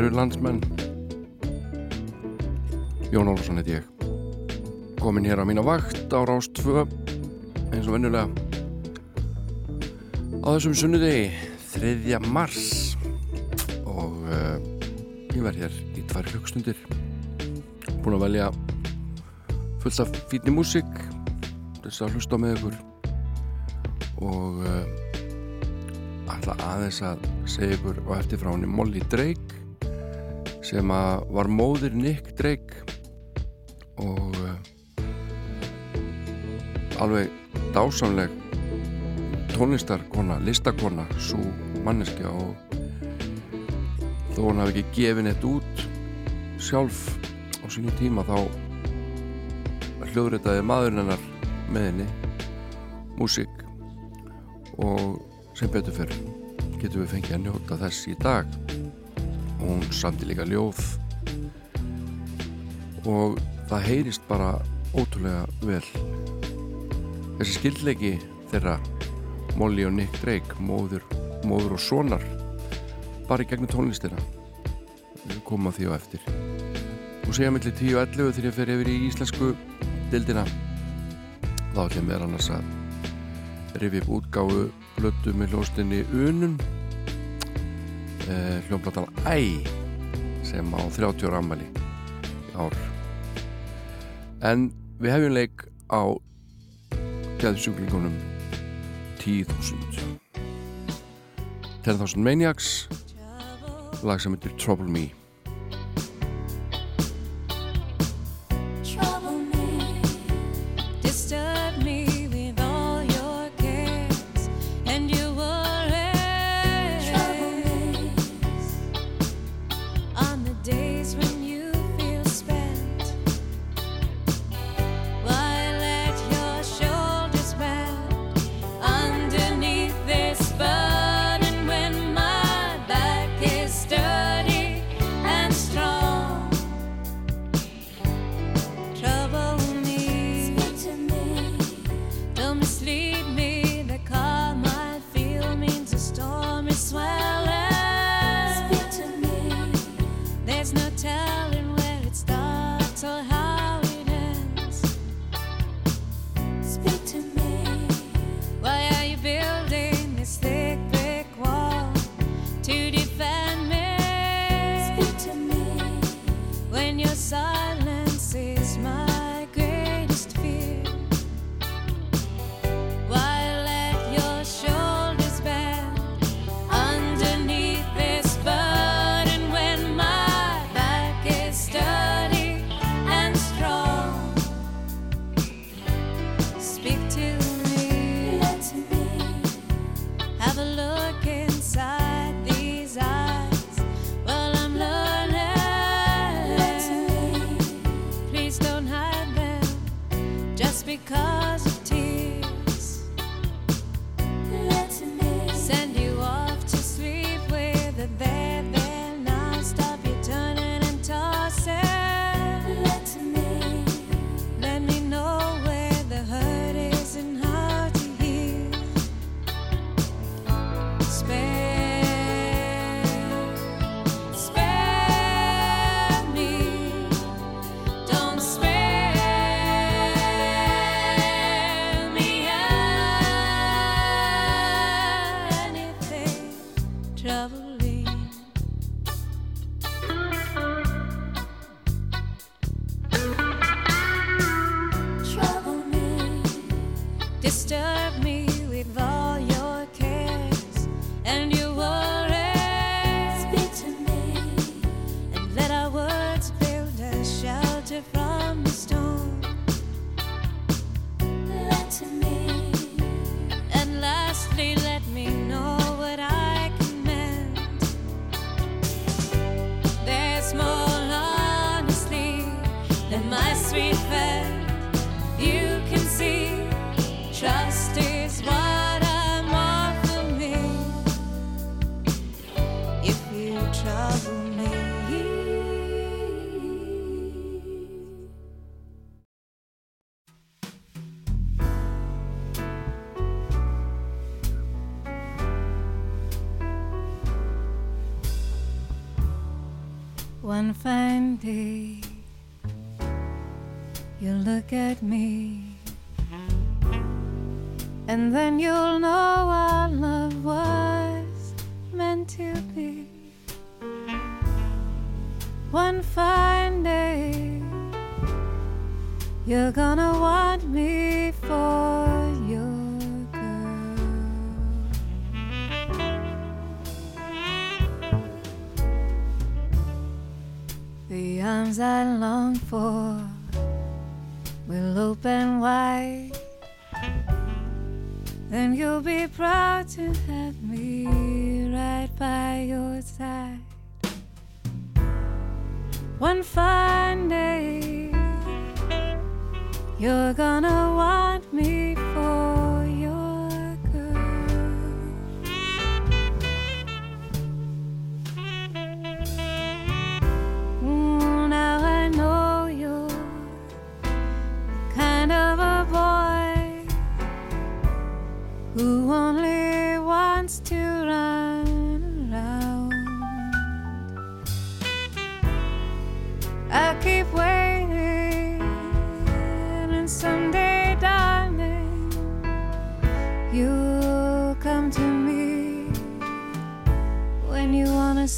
kæru landsmenn? Jón Ólfsson heit ég. Komin hér á mína vakt á Rás 2 eins og vennulega á þessum sunnudegi 3. mars og uh, ég verð hér í tvær klukkstundir búin að velja fullt af fítni músík þess að hlusta með ykkur. Og uh, ætla aðeins að segja ykkur og eftir frá henni Molly Drake sem að var móðir Nick Drake. Og uh, alveg dásamleg tónlistarkona, listakona svo manneskja. Og þó hann hafi ekki gefið neitt út sjálf á sínu tíma þá hljóðritaði maðurinn hennar með henni músík. Og sem betur fyrir getum við fengið að njóta þess í dag hún samti líka ljóð. Og það heyrist bara ótrúlega vel. Þessi skildleiki þeirra Molly og Nick Drake móður, móður og sonar bara í gegnum tónlistina. Við komum að því á eftir. Og segja millir 10 og 11 þegar ég fer yfir í íslensku dildina þá ætlum við annars að rifi upp útgáfu blötu með hljóstinni Unun eh, hljómblatan Æ sem á 30 ára ammali ár. En við hefum leik á gæðsjúklingunum 10.000 10.000 Maniacs lag sem heitir Trouble Me One fine day, you'll look at me, and then you'll know what love was meant to be. One fine day, you're gonna want me for Arms I long for will open wide. Then you'll be proud to have me right by your side. One fine day, you're gonna want me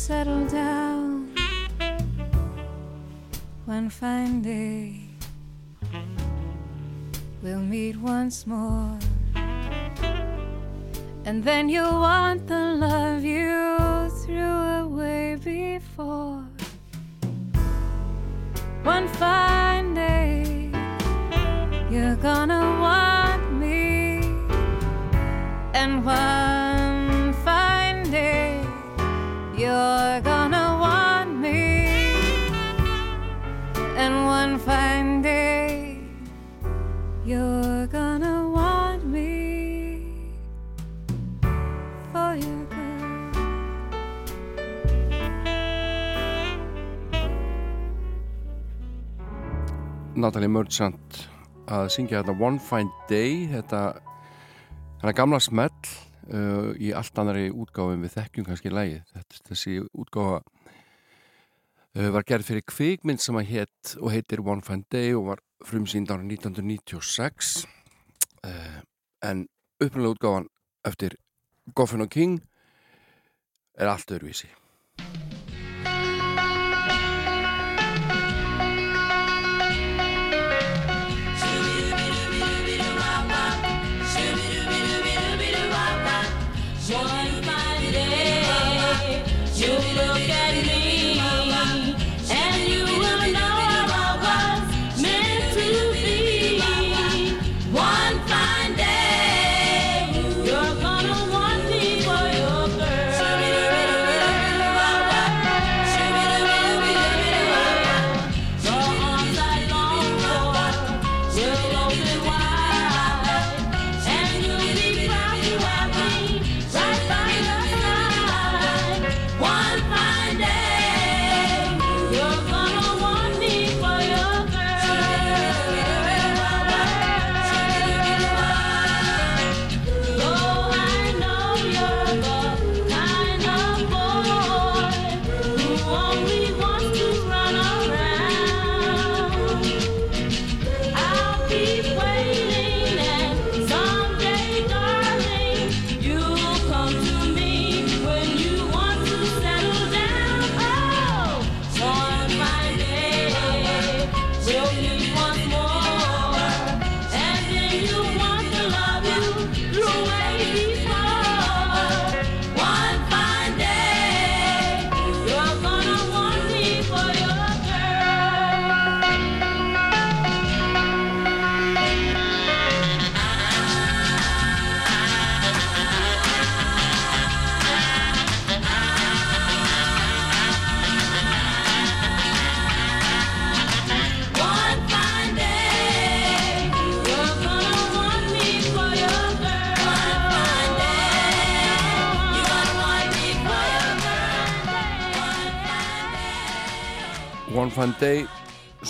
settle down. One fine day, we'll meet once more. And then you'll want the love you threw away before. One fine day, you're gonna want me. And one Natalie Merchant að syngja þetta One Fine Day þetta hana gamla smell uh, í allt annari útgáfum við þekkjum kannski lægi þessi útgáfa uh, var gerð fyrir kvikmynd sem að hétt og heitir One Fine Day og var frumsýnd ára 1996 uh, en upprunalega útgáfan eftir Goffin og King er allt öðruvísi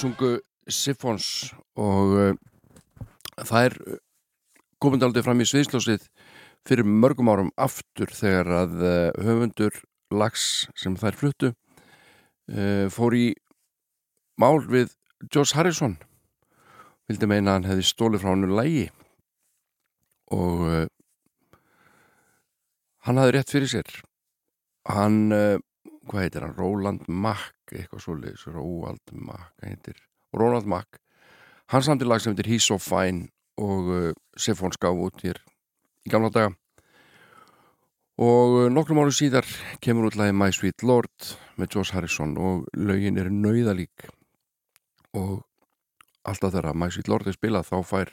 sungu Siphons og uh, það er komandi aldrei fram í sviðsljósið fyrir mörgum árum aftur þegar að uh, höfundur lags sem þær fluttu uh, fór í mál við George Harrison. Vildi meina að hann hefði stólið frá hannu lægi og hann hafði rétt fyrir sér. Hann, hvað heitir hann? Roland Mack, eitthvað svoleiðis Roald Mack, heitir Ronald Mack, hann samti lag sem heitir He's So Fine og uh, Sifón skaf út hér í gamla daga. Og uh, nokkrum ári síðar kemur út lagi My Sweet Lord með George Harrison og lögin er nauðalík. Og alltaf þegar My Sweet Lord er spilað þá fær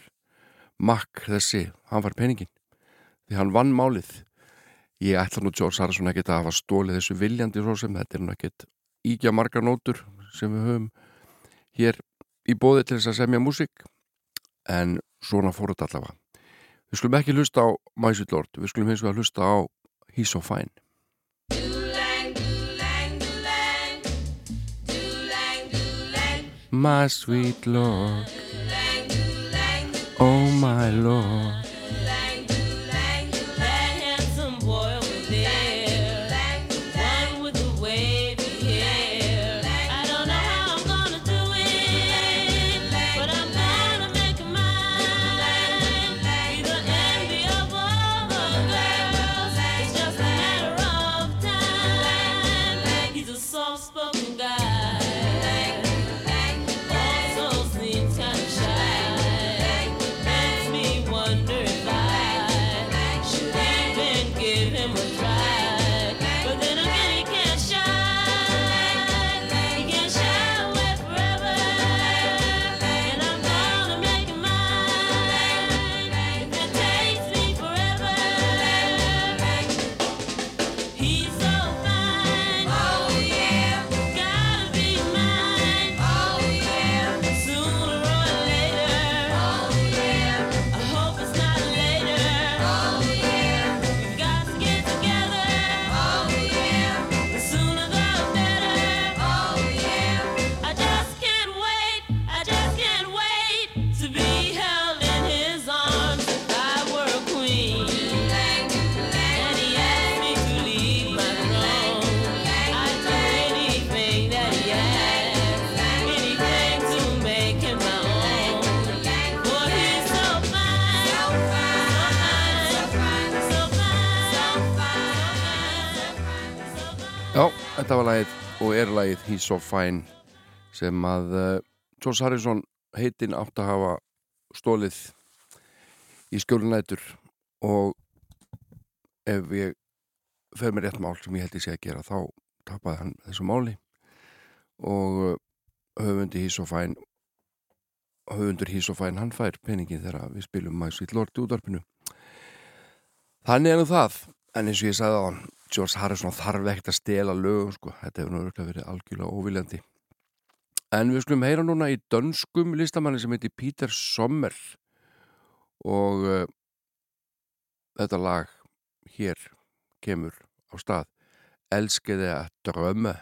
Mack þessi, hann fær peningin því hann vann málið ég ætla nú George Harrison ekkert að hafa stólið þessu viljandi svo sem þetta er nú ekkert íkja margar nótur sem við höfum hér í bóði til þess að semja músík en svona fór þetta allavega. Við skulum ekki hlusta á My Sweet Lord við skulum hins vegar hlusta á He's So Fine. My sweet Lord Oh my Lord that. Þetta var lagið og er lagið He's So Fine sem að uh, George Harrison heitinn átt að hafa stólið í skjólunætur og ef ég fer með rétt mál sem ég held ég sé að gera þá tapaði hann þessu máli. Og uh, höfundi He's So Fine höfundur He's So Fine hann fær peningin þegar við spilum My Sweet Lord útvarpinu. Þannig er nú það en eins og ég sagði á hann George Harrison þarf ekkert að stela lögum sko. þetta hefur örugglega verið algjörlega óviljandi. En við skulum heyra núna í dönskum listamanni sem heitir Peter Sommer og uh, þetta lag hér kemur á stað. Elskiði að drömme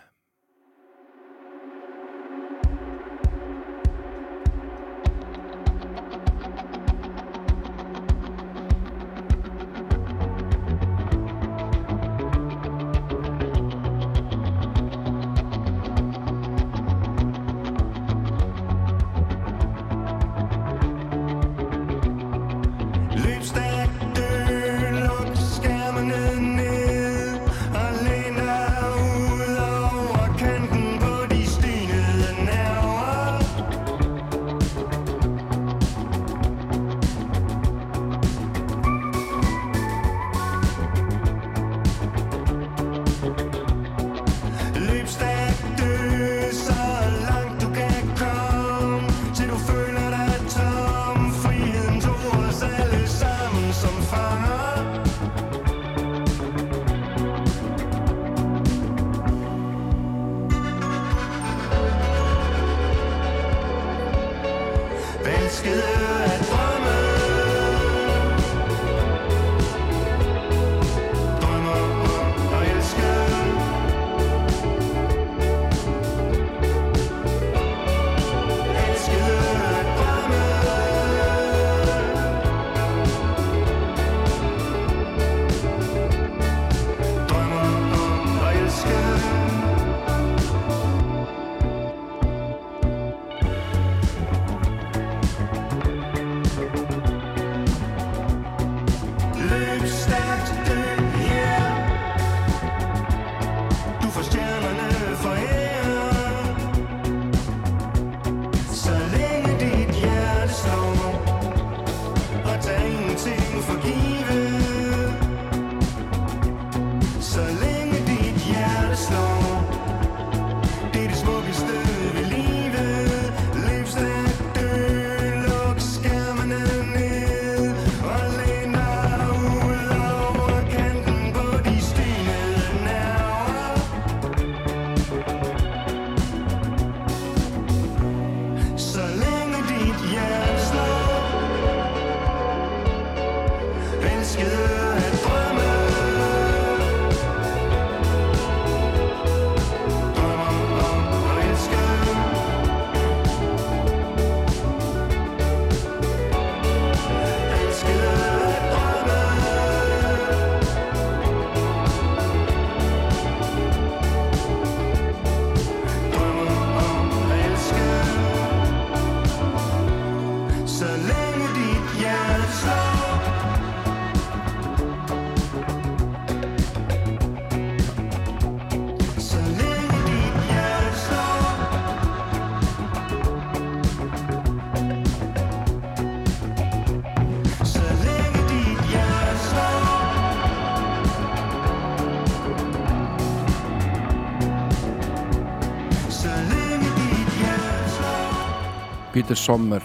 Peter Sommer.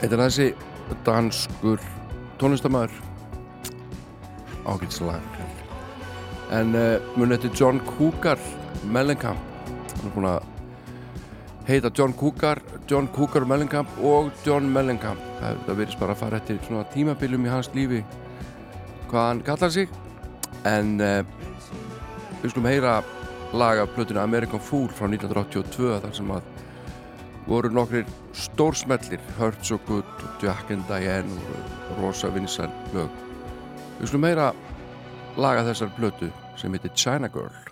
Þetta er þessi danskur tónlistamæður ágætslag en uh, mun þetta John Cougar Mellencamp. Hann er búin að heita John Cougar John Cougar Mellencamp og John Mellencamp. Það, það verðist bara að fara eftir svona tímabilum í hans lífi hvað hann kallar sig. En uh, við skulum heyra laga plötuna American Fool frá 1982 þar sem að voru nokkrir stórsmellir Hurt So Good og Jack and Diane og rosa vinsæl lög við skulum heyra laga þessar plötu sem heitir China Girl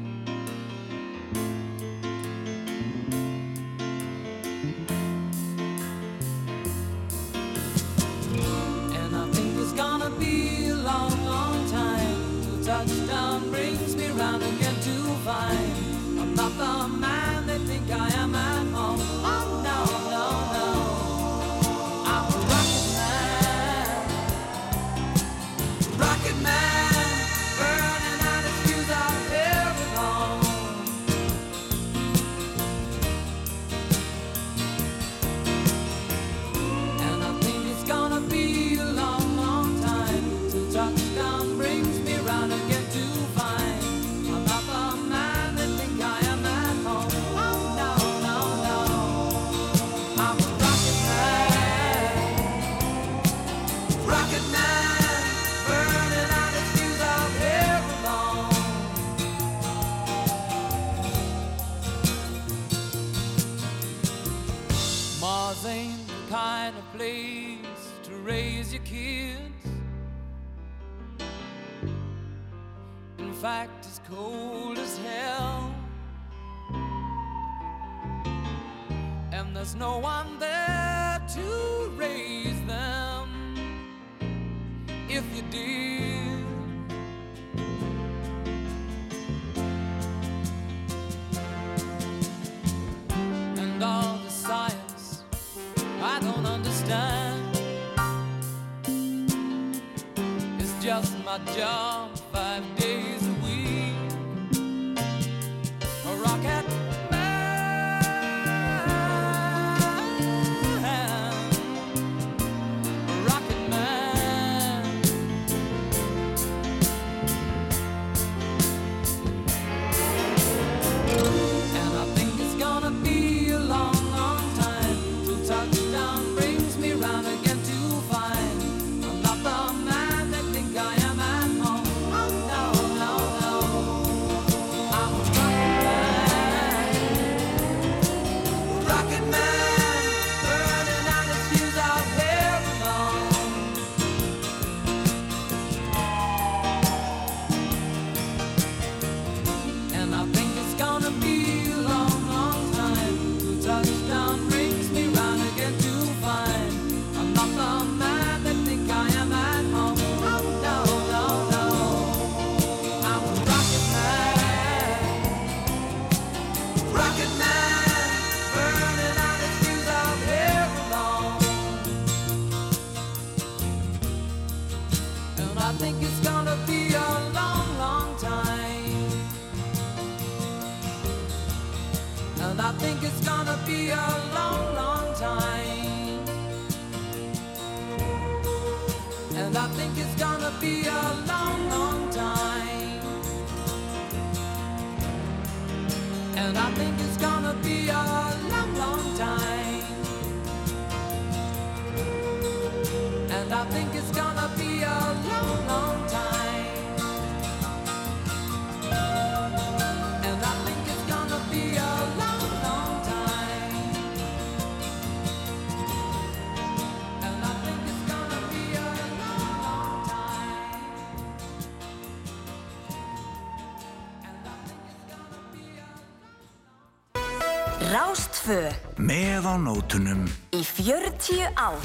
á nótunum. Í 40 ár.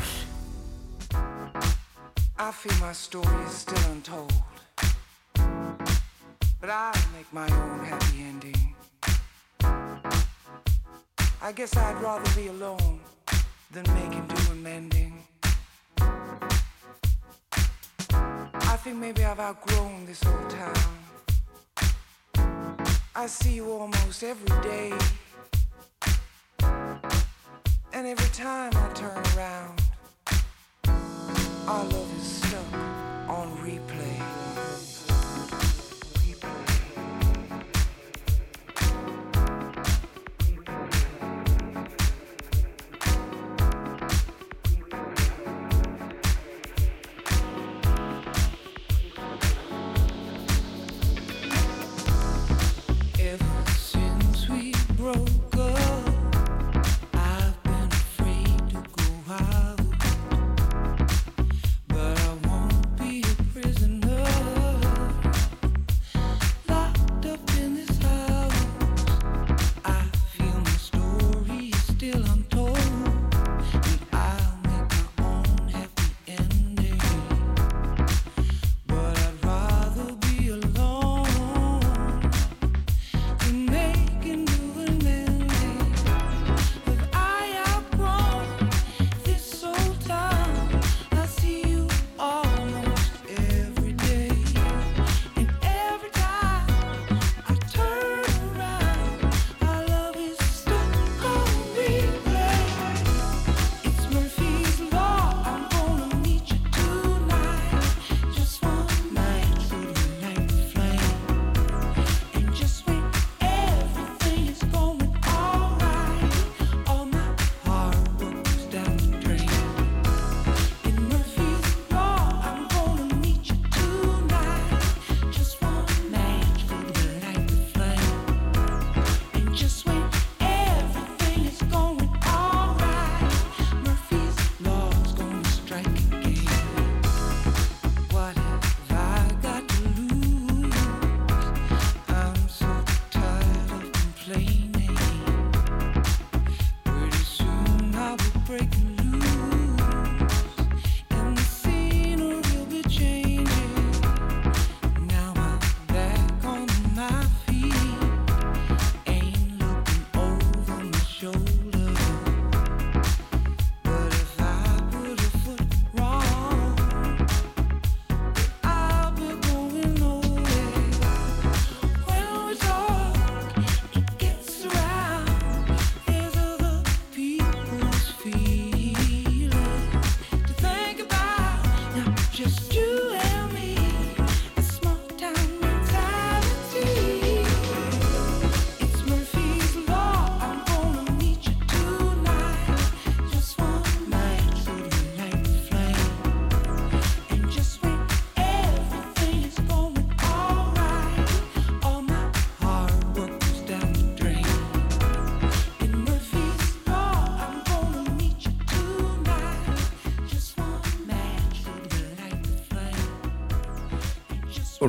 I feel my story is still untold. But I'll make my own happy ending. I guess I'd rather be alone than making do amending I think maybe I've outgrown this old town. I see you almost every day. And every time I turn around, I love you.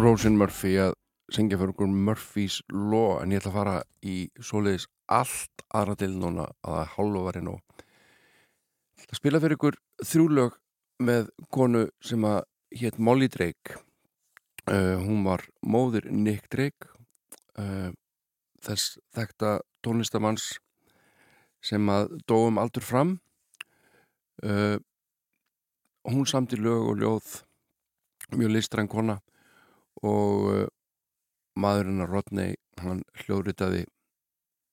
Rosin Murphy að syngja fyrir okkur Murphys Law en ég ætla að fara í svoleiðis allt aðra til núna að hálfa var ég nú að spila fyrir ykkur þrjú lög með konu sem að hétt Molly Drake. Uh, hún var móðir Nick Drake uh, þess þekta tónlistamanns sem að dóum aldur fram. Uh, hún samti lög og ljóð mjög listræn kona og uh, maðurinn að Rodney hann hljóðritaði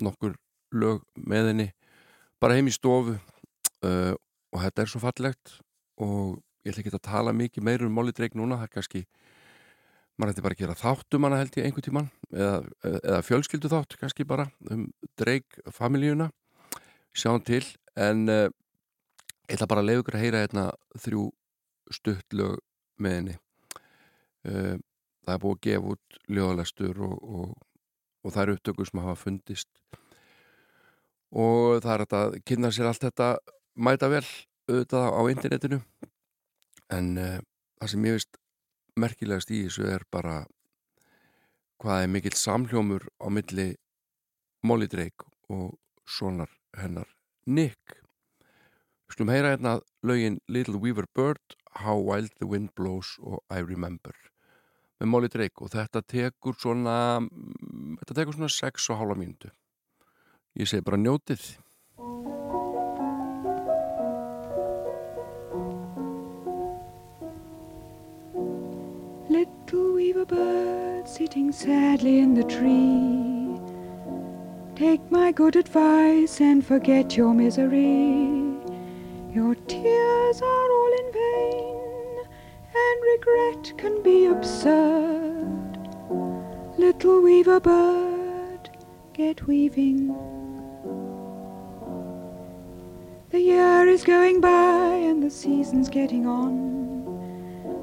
nokkur lög með henni bara heim í stofu uh, og þetta er svo fallegt og ég ætla ekki að tala mikið meir um Molly Drake núna, það er kannski maður ætti bara að gera þátt um hana held ég einhvern tíman eða, eða fjölskyldu þátt kannski bara um Drake familíuna. Sjáum til en uh, ég ætla bara að leiða ykkur að heyra hérna þrjú stutt lög með henni. Uh, það er búið að gefa út ljóðalestur og, og, og það eru upptökur sem hafa fundist. Og það er að kynna sér allt þetta mæta vel auðvitað á internetinu. En uh, það sem ég veist merkilegast í þessu er bara hvað er mikill samhljómur á milli Molly Drake og sonar hennar Nick. Við skulum heyra hérna lögin Little Weaver Bird, How Wild the Wind Blows og I Remember með Molly Drake og þetta tekur svona mm, þetta tekur svona 6 og hálfa mínútu ég segi bara njótið Little weaver bird sitting sadly in the tree. Take my good advice and forget your misery. Your tears are all in vain, regret can be absurd. Little weaver bird, get weaving. The year is going by and the season's getting on.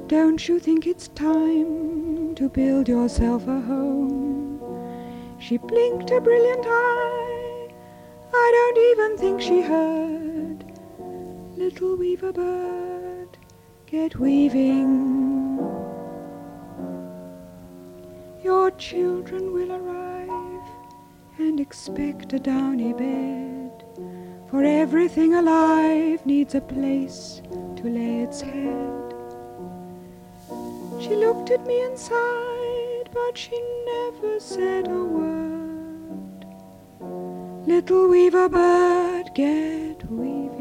Don't you think it's time to build yourself a home? She blinked a brilliant eye. I don't even think she heard. Little weaver bird, get weaving. Your children will arrive and expect a downy bed. For everything alive needs a place to lay its head. She looked at me and sighed, but she never said a word. Little weaver bird, get weaving.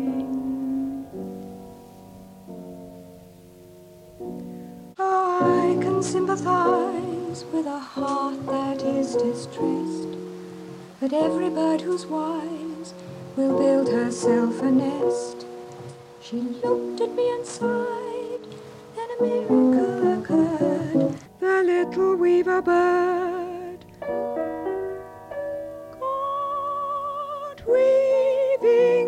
I can sympathize with a heart that is distressed. But every bird who's wise will build herself a nest. She looked at me and sighed, then a miracle occurred. The little weaver bird got weaving.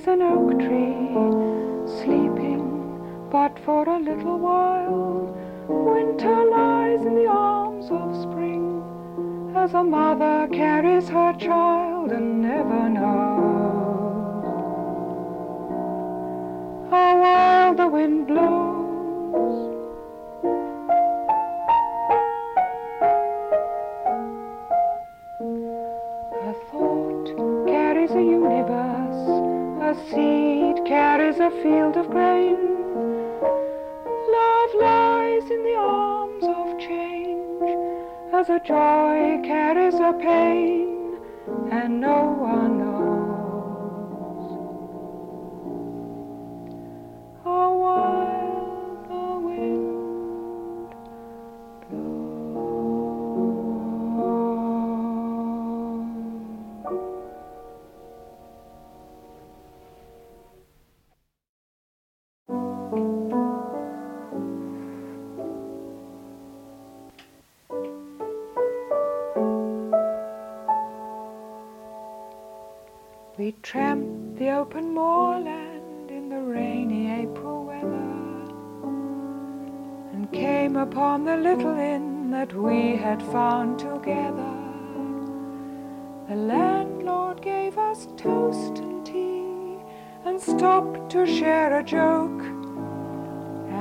Carries an oak tree, sleeping but for a little while. Winter lies in the arms of spring, as a mother carries her child and never knows how wild the wind blows. Seed carries a field of grain. Love lies in the arms of change, as a joy carries a pain, and no one knows upon the little inn that we had found together. The landlord gave us toast and tea and stopped to share a joke.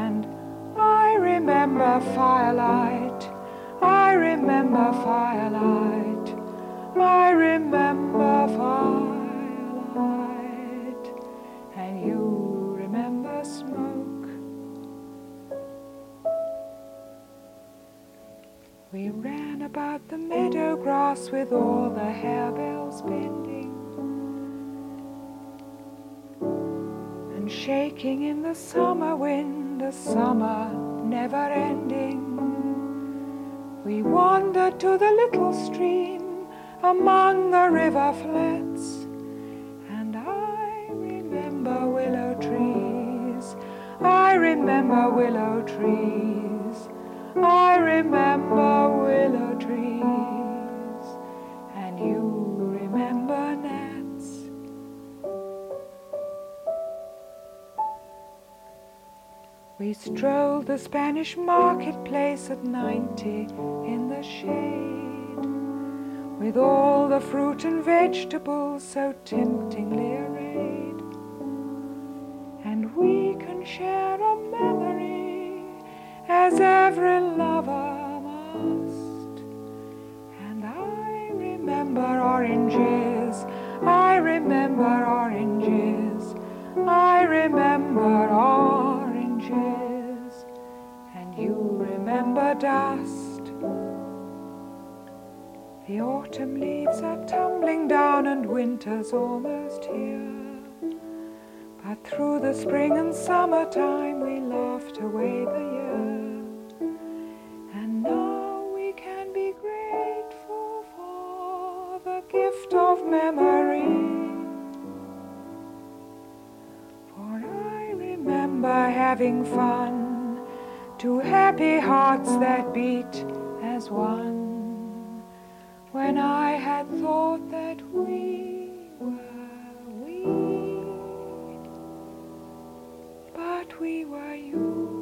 And I remember firelight, I remember firelight, I remember firelight, We ran about the meadow grass with all the harebells bending and shaking in the summer wind, a summer never ending. We wandered to the little stream among the river flats, and I remember willow trees. I remember willow trees. I remember willow trees, and you remember gnats. We strolled the Spanish marketplace at ninety in the shade, with all the fruit and vegetables so temptingly arrayed. And we can share a memory as every lover must. And I remember oranges, I remember oranges, I remember oranges, and you remember dust. The autumn leaves are tumbling down and winter's almost here. But through the spring and summertime we laughed away the year. Now we can be grateful for the gift of memory. For I remember having fun to happy hearts that beat as one. When I had thought that we were we, but we were you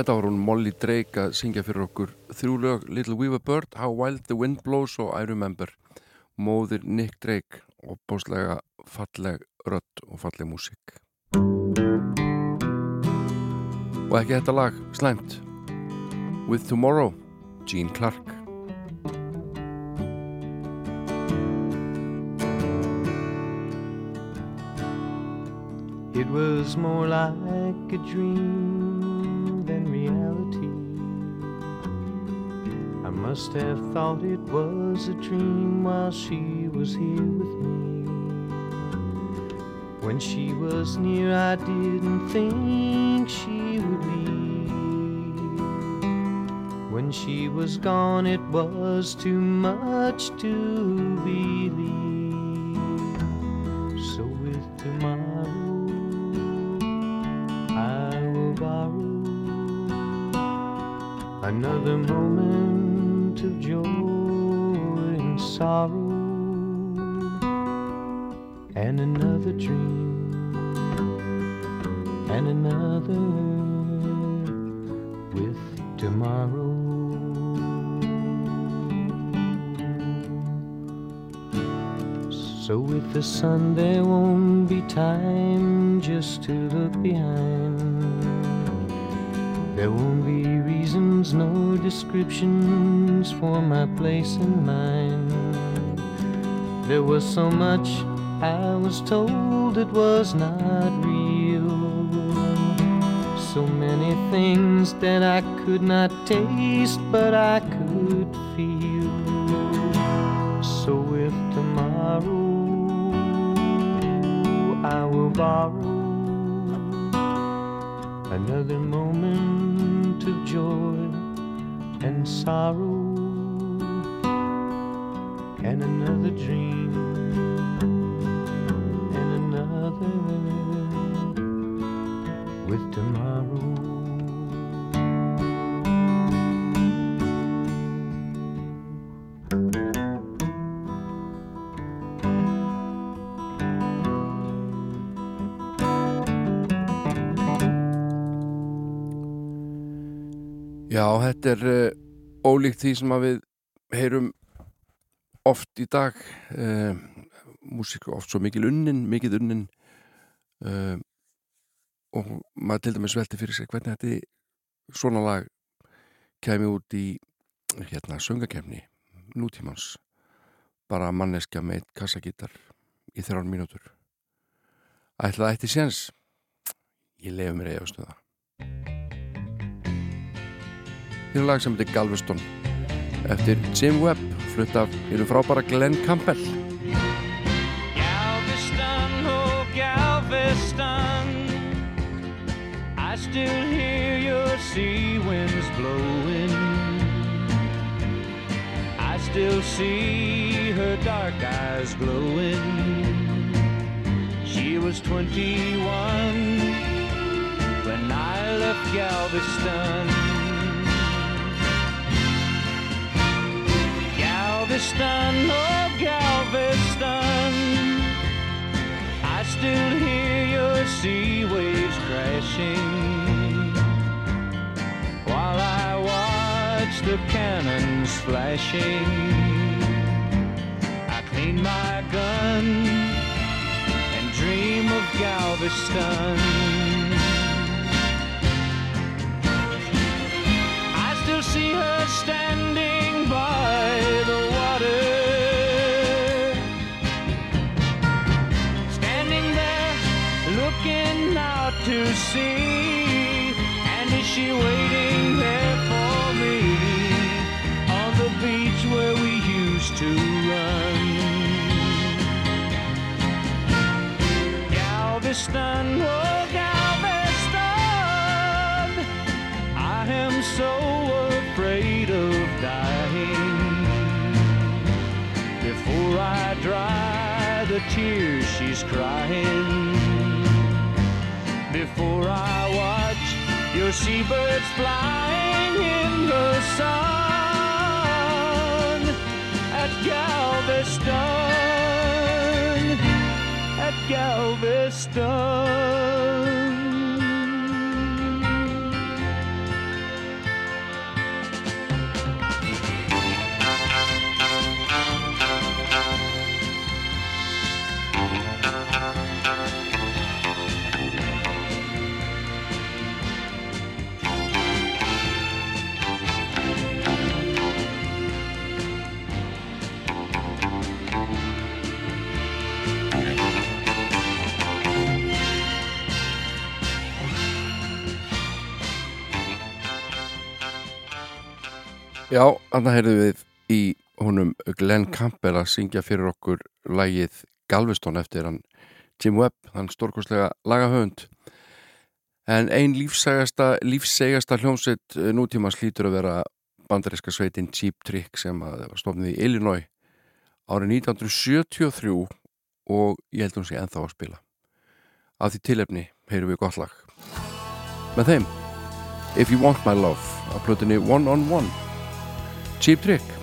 Þetta var hún Molly Drake að syngja fyrir okkur þrjú lög Little Weaver Bird, How Wild the Wind Blows og I Remember. Móðir Nick Drake og bóstlega falleg rödd og falleg músík. Og ekki þetta lag slæmt. With Tomorrow Gene Clark. It was more like a dream I must have thought it was a dream while she was here with me. When she was near, I didn't think she would leave. When she was gone, it was too much to believe. So with tomorrow, I will borrow another moment joy and sorrow, and another dream, and another with tomorrow. So with the sun there won't be time just to look behind. There won't be reasons, no for my place in mine. There was so much I was told it was not real. So many things that I could not taste, but I could feel. So with tomorrow, I will borrow another moment of joy and sorrow, and another dream. And another with tomorrow. Já, þetta er uh, ólíkt því sem að við heyrum oft í dag uh, músík er oft svo mikil unnin, mikil unnin uh, og maður til dæmis velti fyrir sig hvernig þetta svona lag kemi út í hérna söngakefni nútímans. Bara manneskja með kassagítar í þrjár mínútur. Ætla það eitt í séns? Ég lefi mér eða stuða Þetta er lag sem heitir Galveston eftir Jim Webb flutt af hérna frábæra Glenn Campbell. Galveston, oh Galveston I still hear your sea winds blowing. I still see her dark eyes glowing. She was 21 when I left Galveston Galveston, oh Galveston. I still hear your sea waves crashing. While I watch the cannons flashing. I clean my gun and dream of Galveston. I still see her standing by the And is she waiting there for me On the beach where we used to run? Galveston, oh Galveston I am so afraid of dying. Before I dry the tears she's crying Before I watch your seabirds flying in the sun. At Galveston At Galveston Já, þannig heyrðum við í honum Glenn Campbell að syngja fyrir okkur lagið Galveston eftir hann Jim Webb, hann stórkostlega lagahöfund. En ein lífsegasta, lífsegasta hljómsveit eh, nútíma slítur að vera bandaríska sveitin Cheap Trick sem að stofnið í Illinois árið 1973 og ég held hún sé ennþá að spila. Af því tilefni heyrum við gott lag. Með þeim If You Want My Love á plötunni One on One Cheap Trick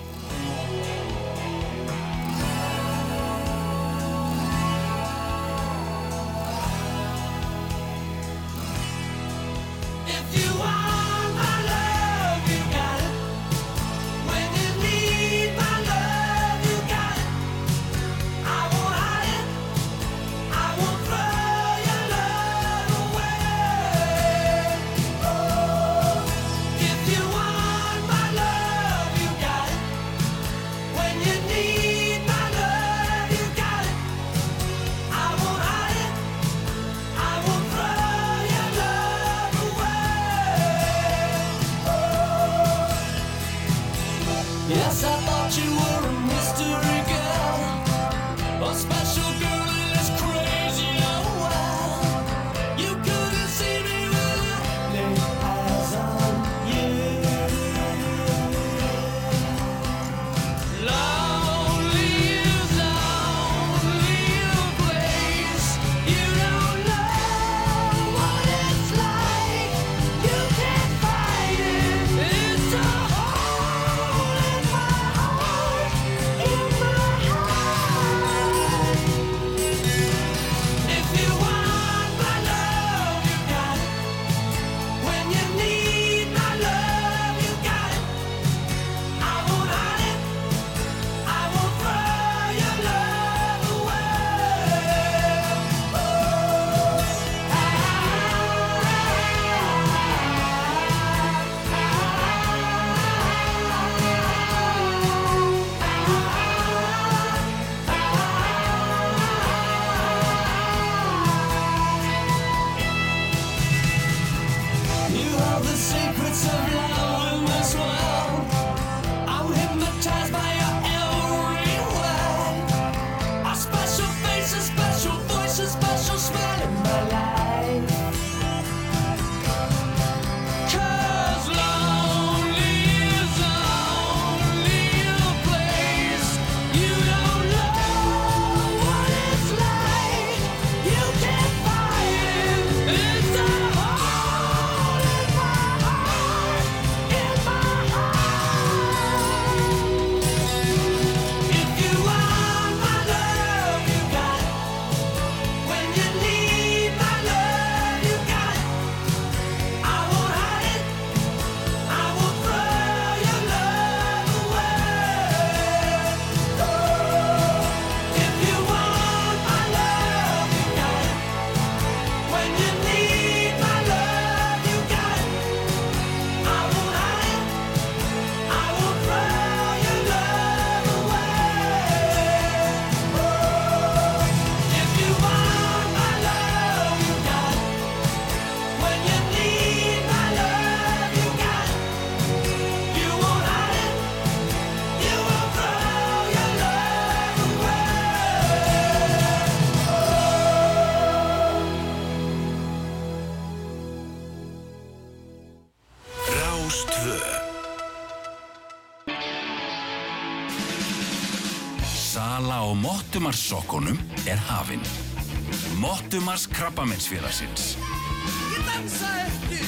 Mottumarssokkonum er hafinn. Mottumars krabbamennsfélagsins. Ég dansa eftir!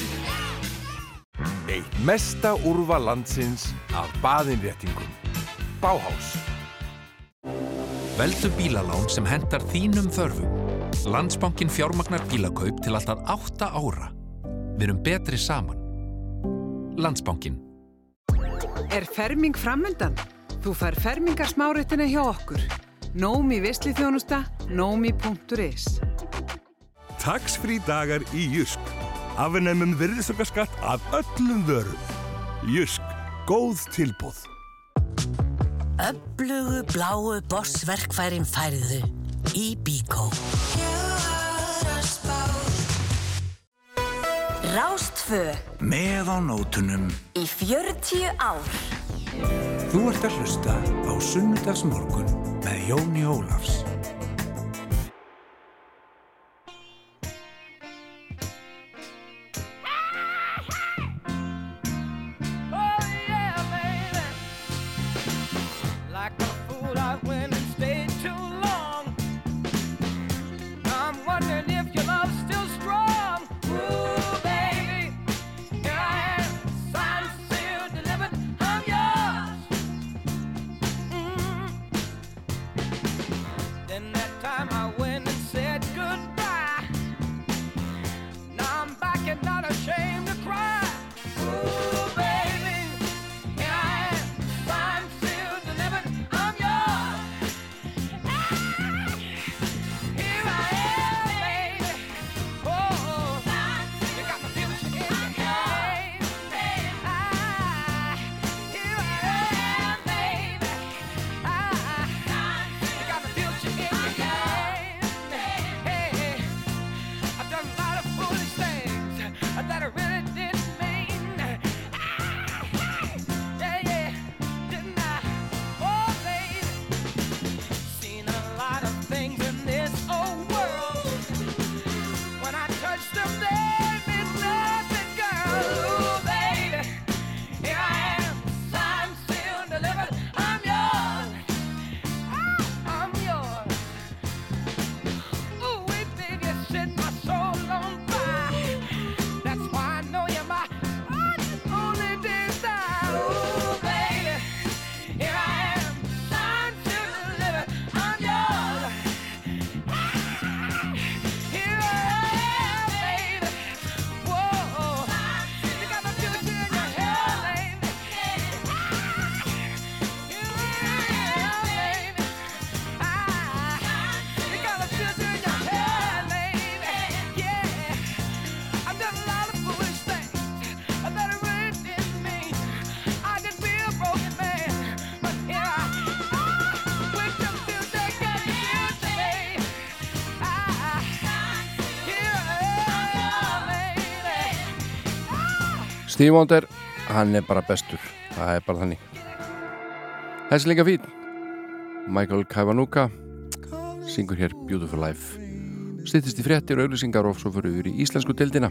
Eitt mesta úrva landsins af baðinréttingum. Báhás. Veldu bílalán sem hendar þínum þörfum. Landsbankin fjármagnar bílakaup til alltaf 8 ára. Við erum betri saman. Landsbankin. Er ferming framöndan? Þú fær fermingarsmáritina hjá okkur. Nómi Vestlithjónusta, nómi.is Taksfrí dagar í Jysk. Afnæmum virðisökkarskatt af öllum vörum. Jysk. Góð tilbúð. Öflugu bláu borsverkfærin færðu í Bíkó. Rástfö með á nótunum í 40 ár. Þú ert að hlusta á sunnudagsmorgun Jóni Ólafs. Steve Wonder, hann er bara bestur. Það er bara þannig. Þessi líka fín. Michael Kavanuka syngur hér Beautiful Life. Stýttist í frettir og auðvisingar og svo fyrir við í íslensku deildina.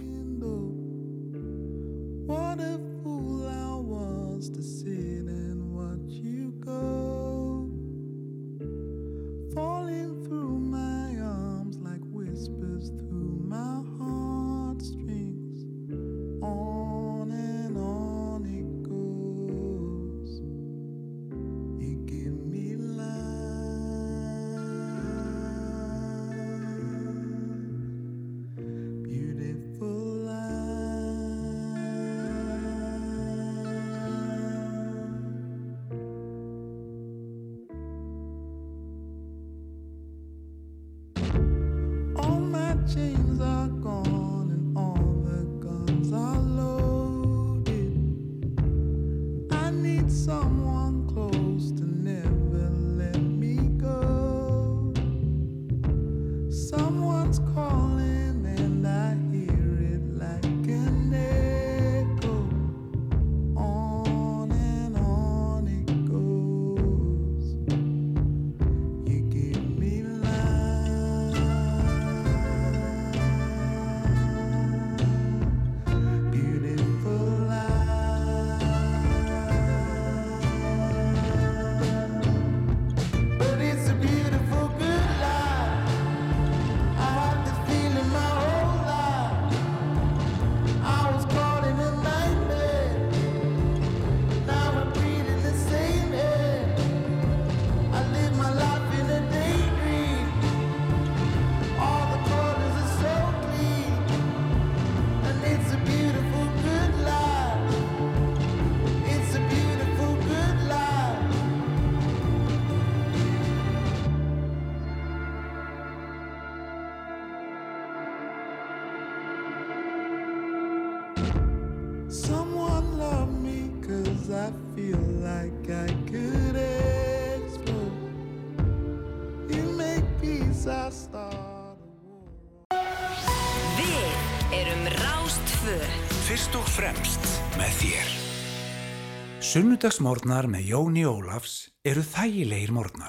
Sunnudagsmórnar með Jóni Ólafs eru þægilegir mórnar.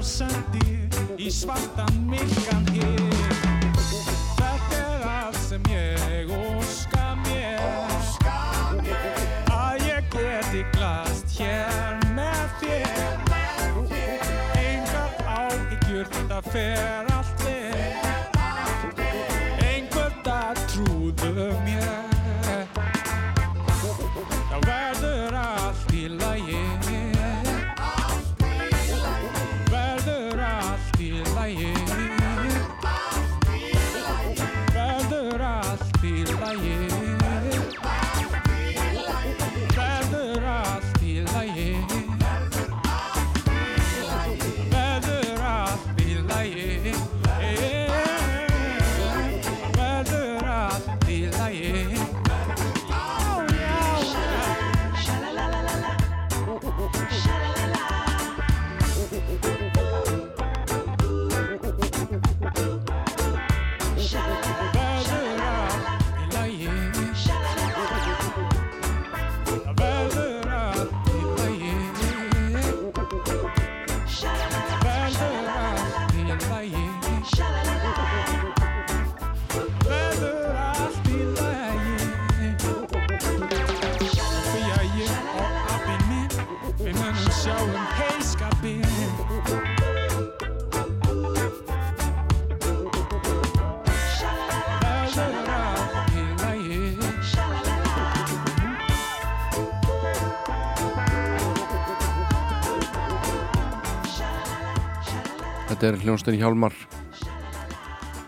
Sorgirna þá sendi í svartan myrkan er hljónstein Hjálmar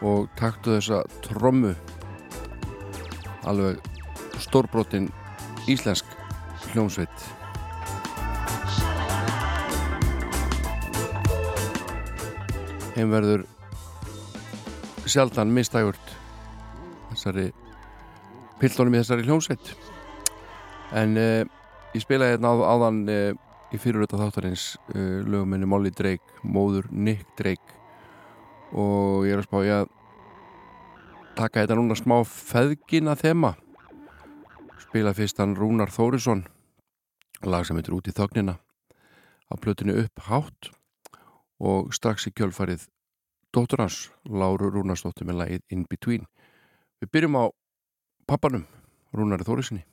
og taktu þessa trommu. Alveg stórbrotin íslensk hljónsveit Heim verður sjaldan mistægurt þessari pildónum í þessari hljónsveit en uh, ég spilaði hérna á, áðan uh, í fyrirröta þáttarins uh, löguminni Molly Drake, móður Nick Drake. Og ég er að spá ég að taka þetta núna smá feðgina þema. Spila fyrst hann Rúnar Þórisson lag sem heitir út í þögnina á plötinu upp hátt. Og strax í kjölfarið dóttur hans, Láru Rúnarsdóttir með lagið In Between. Við byrjum á pappanum Rúnari Þórisinni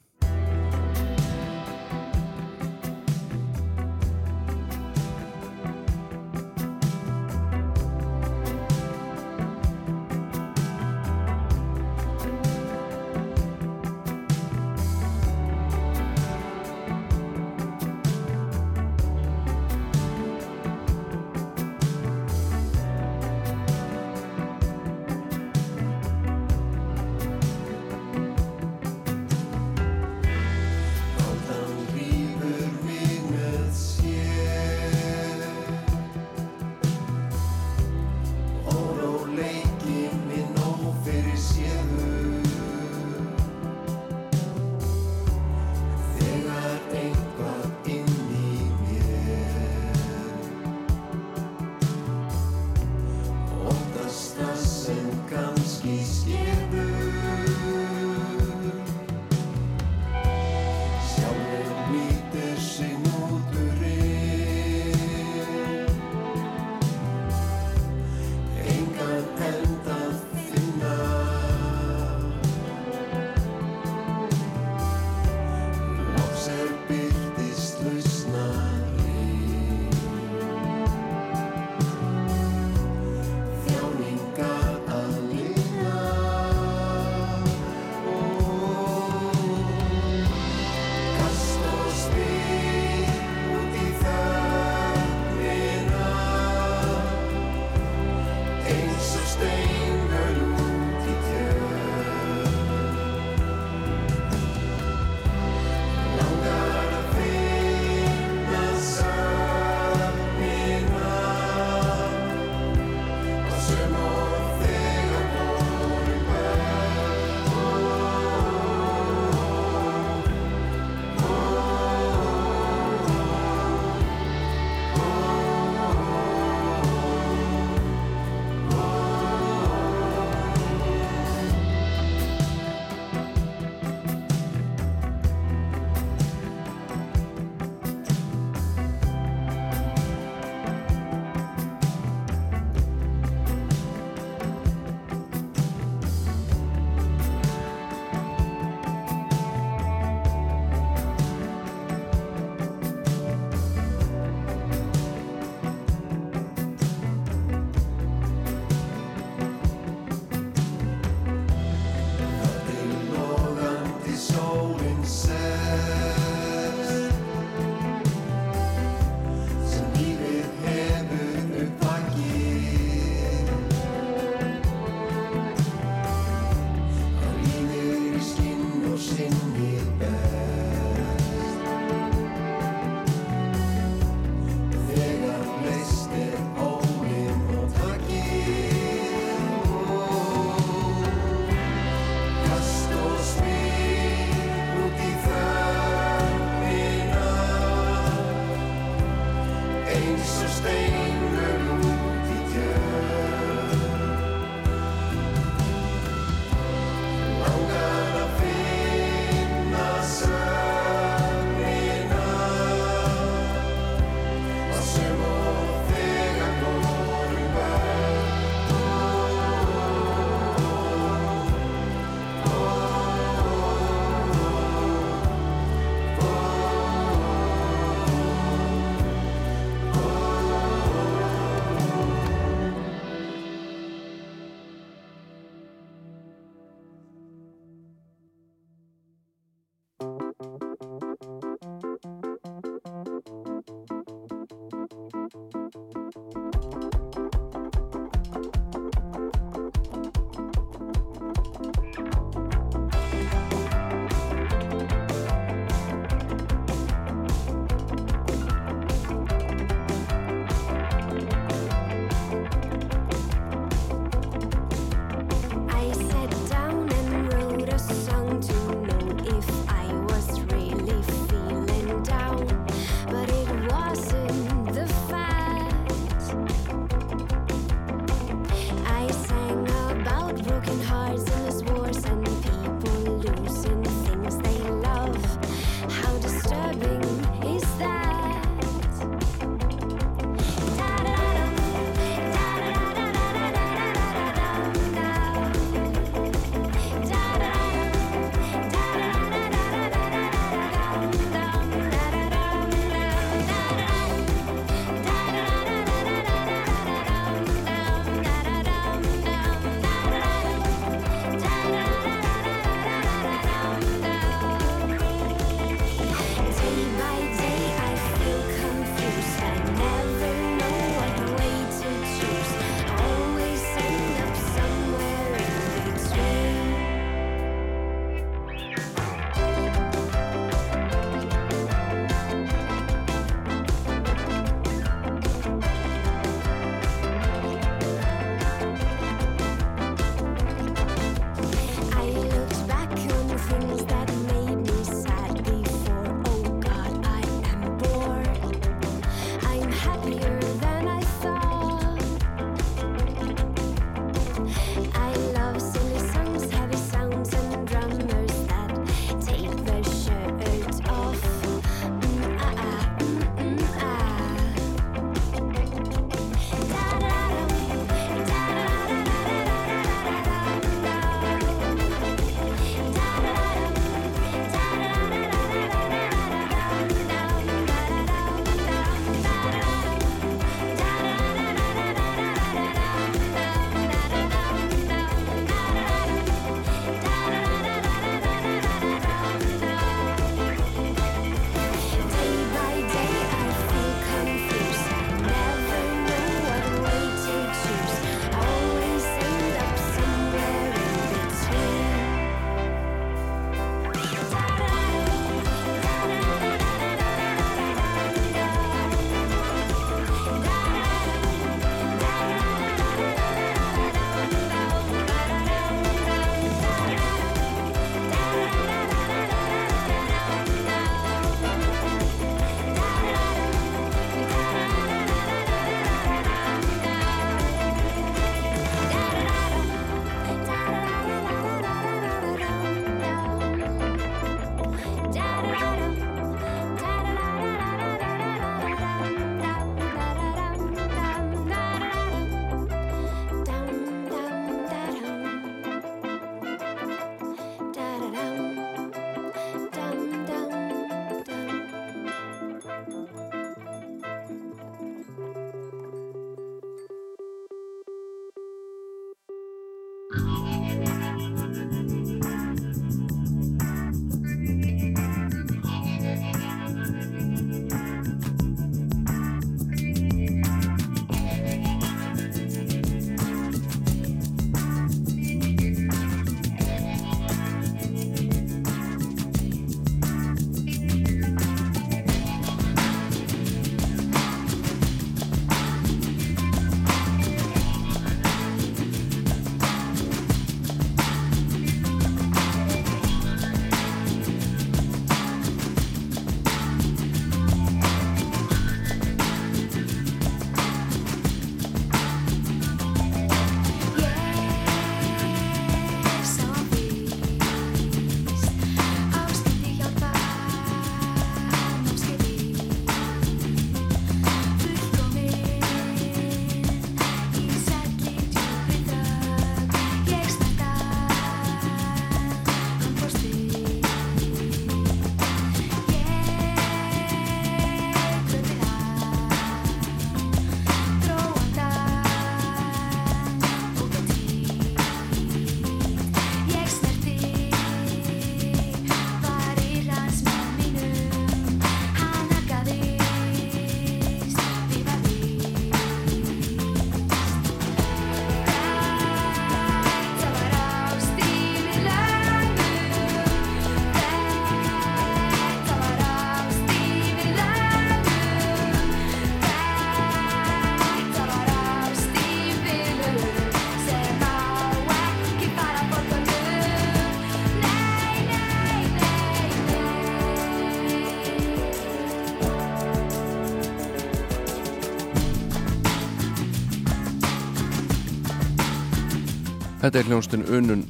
Þetta er hljónstinn Unun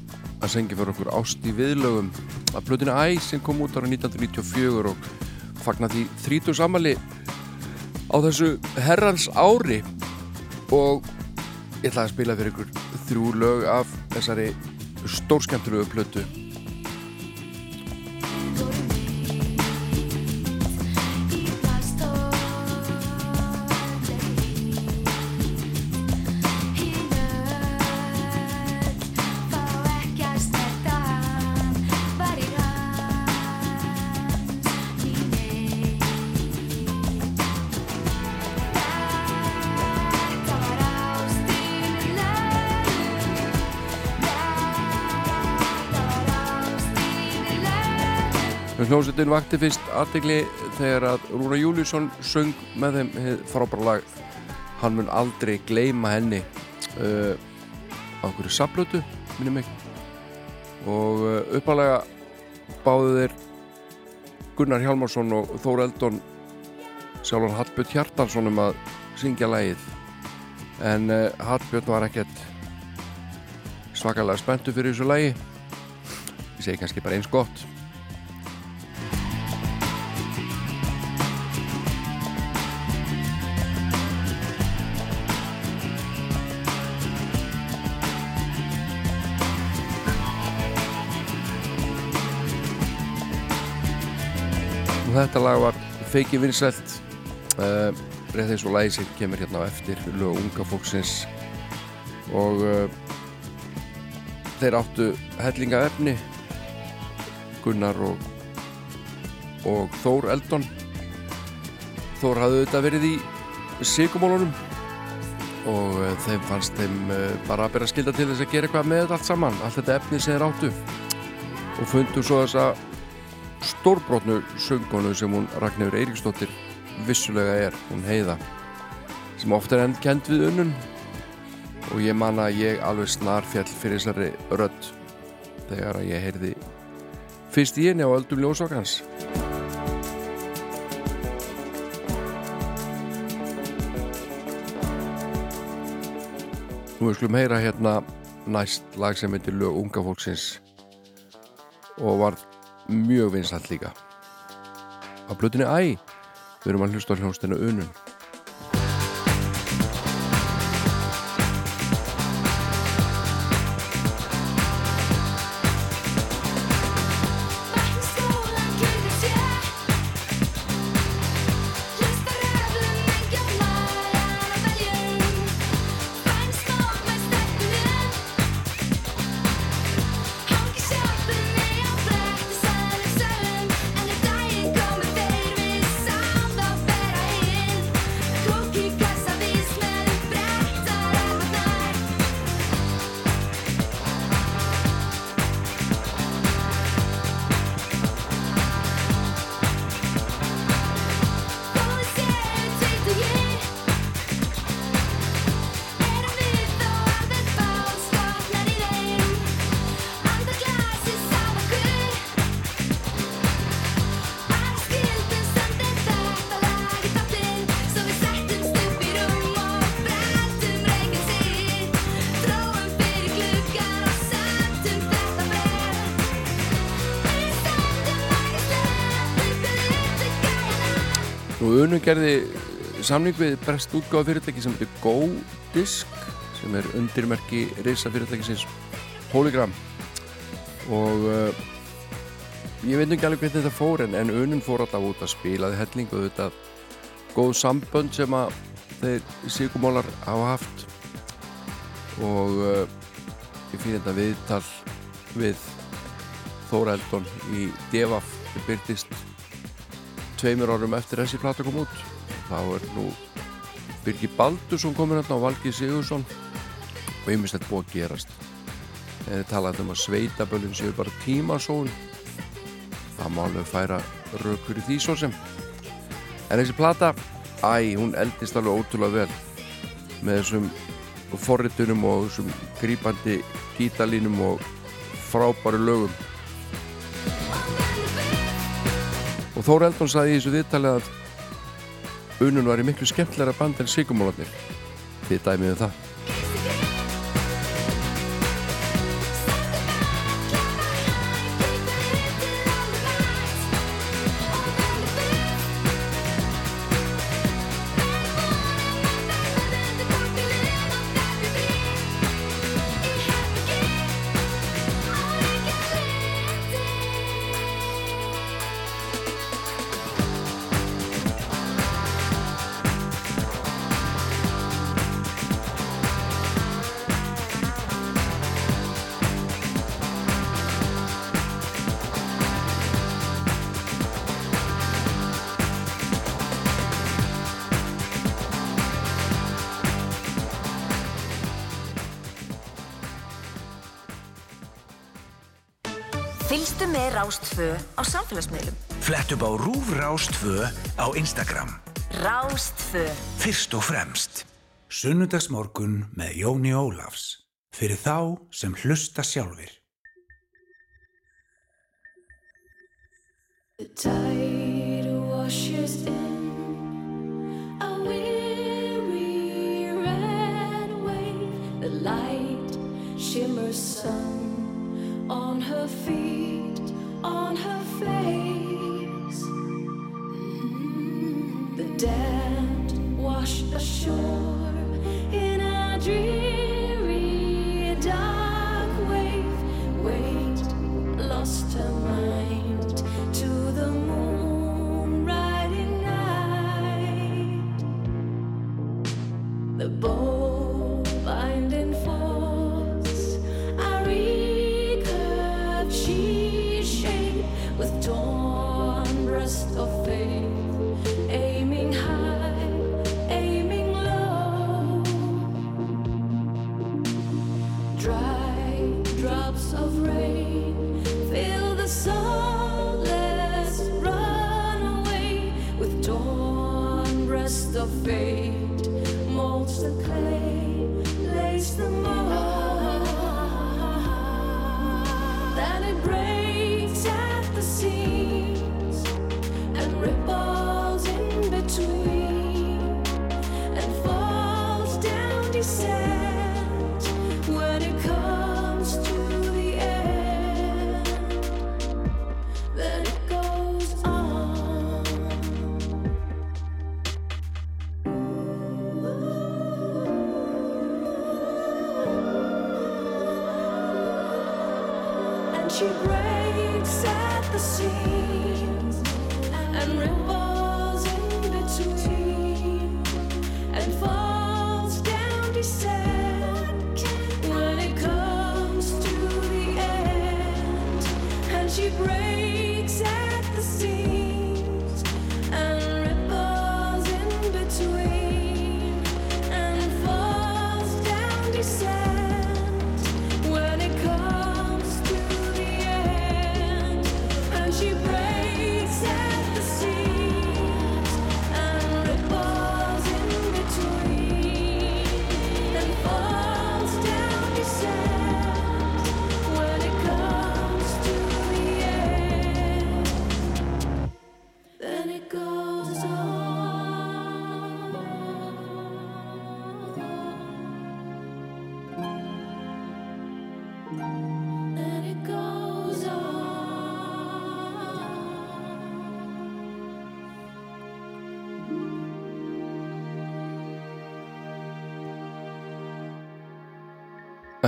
að syngja fyrir okkur ást í viðlögum. Að plötinu Æ sem kom út ára 1994 og fagna því 30 samali á þessu herrans ári. Og ég ætla að spila fyrir ykkur þrjú lög af þessari stórskemmtilegu plötu Hljómsveitin vakti fyrst aðtegli þegar að Rúna Júliusson söng með þeim frábæra lag Hann mun aldrei gleyma henni. Uh, á okkur saplötu, minni mig. Og uh, uppalega báðu þeir Gunnar Hjálmarsson og Þór Eldon sjálfan Hallbjörn Hjartarsson um að syngja lagið. En uh, Hallbjörn var ekkert svakalega spenntu fyrir þessu lagi. Ég segi kannski bara eins gott þetta lag var feiki vinsælt. Uh, rétt eins og lagi sem kemur hérna á eftir lög unga fólksins. Og uh, þeir áttu hellinga efni Gunnar og og Þór Eldon. Þór hafði auðvitað verið í sigumólunum og uh, þeim fannst þeim bara að bera skilda til þess að gera eitthvað með þetta allt saman allt þetta efni sem þeir áttu. Og fundu svo þessa stórbrotnu söngonu sem hún Ragnhjör Eiríksdóttir vissulega er, hún heiða sem ofta er enn kend við unnun. Og ég man að ég alveg snar fjall fyrir þessari rödd þegar að ég heyrði fyrst í henni á öldum ljósokans Nú við skulum heyra hérna næst lag sem heitir lög unga fólksins og var mjög vinsalt líka. Á blötunni Æ við erum að hlusta á hljónstinu Unun Nú unum gerði samning við brest útgáða fyrirtæki sem heitir Go Disc sem er undirmerki reysa fyrirtækisins Polygram. Og uh, ég veit nú ekki alveg hvernig þetta fór en, en unum fór alltaf út að spilaði helling og þetta góð sambönd sem að þeir sigumólar hafa haft. Og uh, ég finn þetta viðtal við Þóra Eldon í Devaf byrtist tveimur árum eftir þessi plata kom út. Þá er nú Birgir Baldursson komin hérna og Valgi Sigursson og einmislegt búið að gerast. Eða talaði um að sveitaböllin séu bara tímasón það má alveg færa rökur í því svo sem. En þessi plata, æ, hún eldist alveg ótrúlega vel. Með þessum forritunum og þessum grípandi gítalínum og frábæru lögum Þór Eldon saði í þessu viðtalið að unun var í miklu skemmtilega band en sigumólarnir þið dæmiðu það Flett upp á Rúf Rástfö á Instagram. Rástfö. Fyrst og fremst. Sunnudagsmorgun með Jóni Ólafs. Fyrir þá sem hlusta sjálfir. The tide washes in a weary red wave. The light shimmers sun on her feet, on her face. Dead wash ashore in a dreary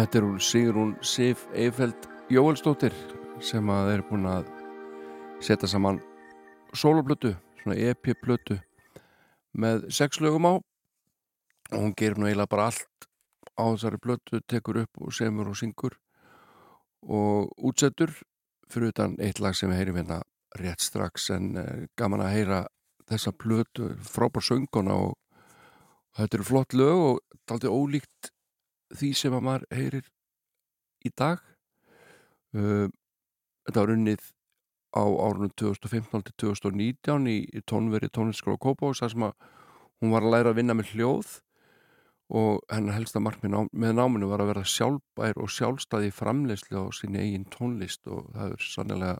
Þetta er hún Sigrún Sif Eifeld Jóelsdóttir sem að er búin að setja saman soloplötu, svona EP-plötu með sex lögum á. Og hún gerir nú eiginlega bara allt á þessari plötu, tekur upp og semur og syngur og útsettur fyrir utan eitt lag sem við heyrim hérna rétt strax en eh, gaman að heyra þessa plötu frábár sönguna og, og þetta eru flott lög og daldið ólíkt því sem að maður heyrir í dag uh, þetta var unnið á árunum 2015 til 2019 í, í tónveri tónlistkóla Kópavóks þar sem að hún var að læra að vinna með hljóð og hennar helsta markmið ná, með náminu var að vera sjálfbær og sjálfstæði framleyslu á sinni eigin tónlist og það er sannlega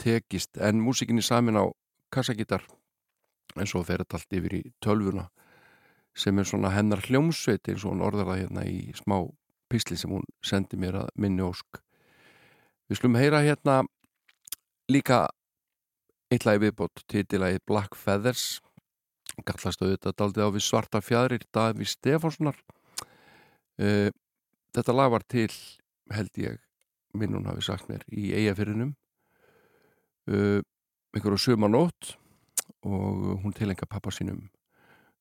tekist. En músikinni samin á kassagítar en svo fer þetta allt yfir í tölvuna sem er svona hennar hljómsveit eins og hún orðar það hérna í smá písli sem hún sendi mér að minni ósk. Við slum heyra hérna líka eitt lagi viðbót titilagi Black Feathers. Gallast auðvitað daldið á við svarta fjæðrir Daví Stefánssonar. Uh, þetta lag var til held ég minn hún hafi sagt mér í eigafyrinum uh, einhverju sumanótt og hún tilenga pappa sínum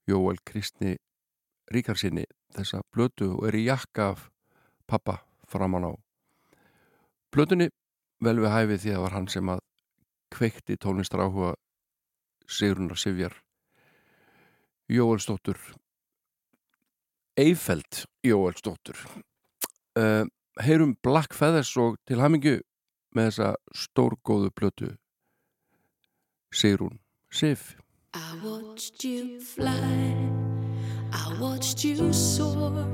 Jóel Kristni Ríkarsinni þessa blötu og er í jakka af pappa framan á. Blötunni vel við hæfið því að það var hann sem að kveikti tónlistar áhuga Sigrunar Sivjar Jóelsdóttur Eifeld Jóelsdóttur. Uh, heyrum Black Feathers og til hamingju með þessa stórgóðu plötu Sigrún Sif I watched you fly, I watched you soar,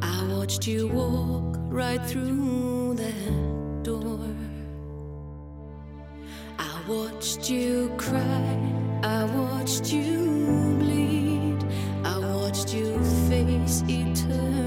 I watched you walk right through that door. I watched you cry, I watched you bleed, I watched you face eternity.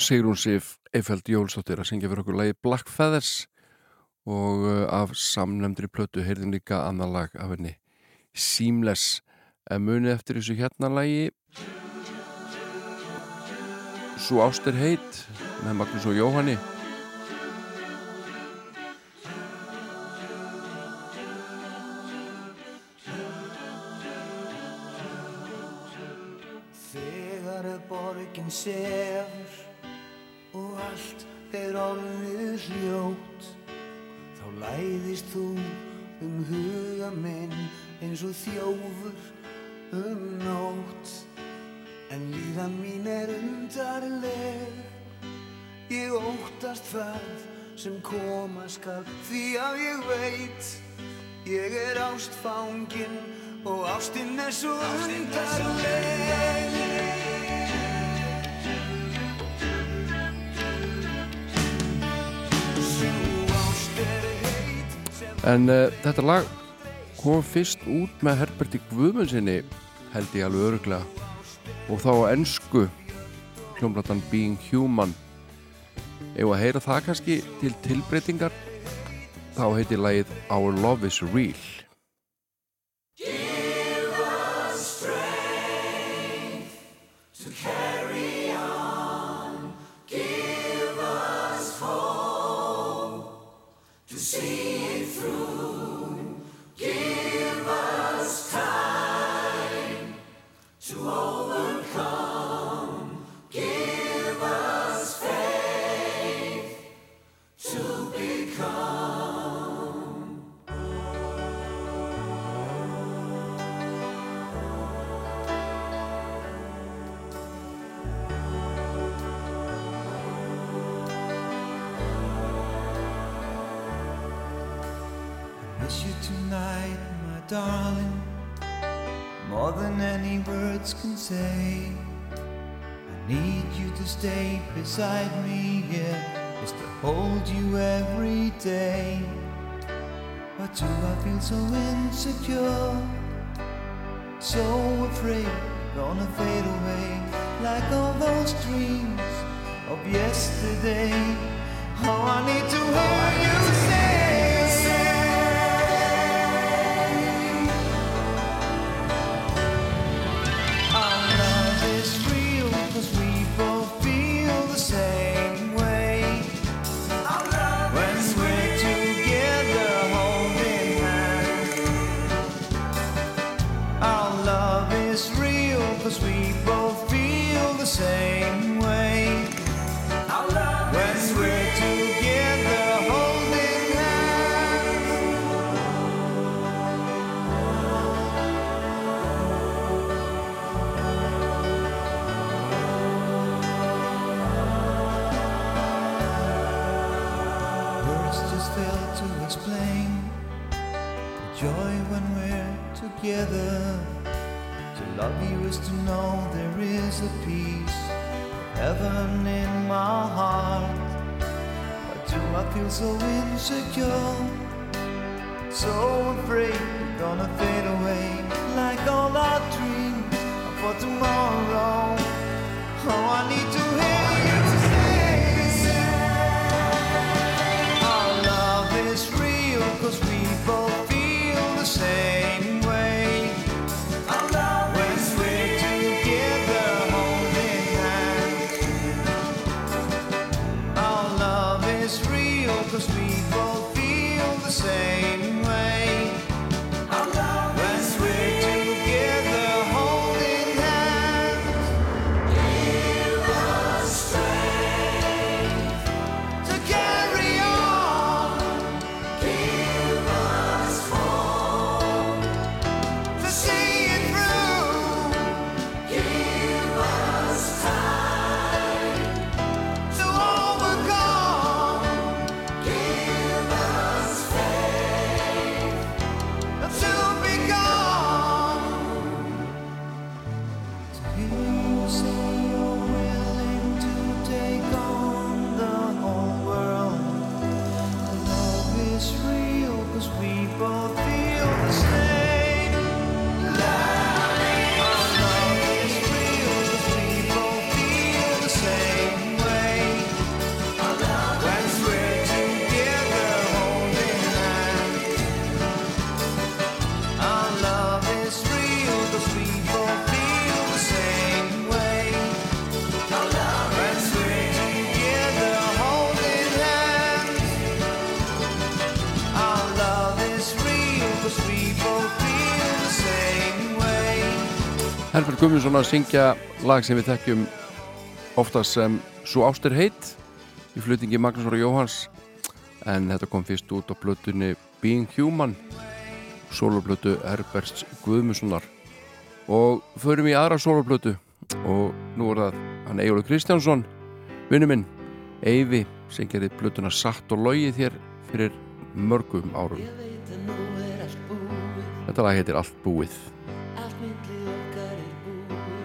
Sigrún Sif Eiffeld Jólsdóttir að syngja fyrir okkur lagi Black Feathers og uh, af samnefndri plötu heyrðin líka annan lag af henni Seamless. En munið eftir þessu hérna lagi. Svo ást er heit með Magnús og Jóhanni. Þegar borgin sefur allt er orðið hljótt. Þá læðist þú um huga minn eins og þjófur um nótt. En líðan mín er undarleg. Ég óttast það sem koma skal því að ég veit ég er ástfangin og ástinn er svo undarleg En uh, þetta lag kom fyrst út með Herberti Guðmundsinni held ég alveg öruglega og þá á ennsku hljómblatan Being Human. Ef að heyra það kannski til tilbreytingar? Þá heitir lagið Our Love is Real can say. I need you to stay beside me, yeah, just to hold you every day. But do I feel so insecure, so afraid, gonna fade away like all those dreams of yesterday. Oh, I need to hear you say. Herfjörð Gumminsson að syngja lag sem við þekkjum oftast sem Svo ástur heit í flutingi Magnúsóra Jóhans en þetta kom fyrst út á blötunni Being Human soloblötu Herberts Guðmussonar og förum í aðra soloblötu og nú er það hann Ejólu Kristjánsson vinnu minn, Eyvi sem gerði blötuna satt og logi þér fyrir mörgum árum. Þetta lag heitir Allt búið.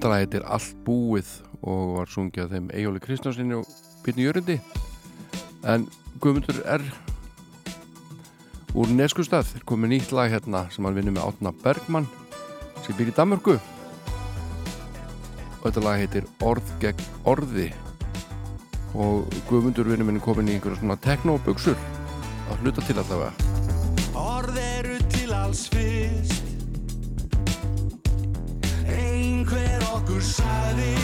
Þetta lag heitir Allt búið og var sungjað þeim Ejóli Kristjánssoni og Byrni Jörundi en Guðmundur R. úr Neskustad er komið nýtt lag hérna sem hann vinnir með Átna Bergman sem byrjir í Danmörku. Og þetta lag heitir Orð gegn orði. Og Guðmundur vinnir minni komið í einhverja svona teknóbuksur að hluta til allavega. Orð eru til alls fyrir okkur saði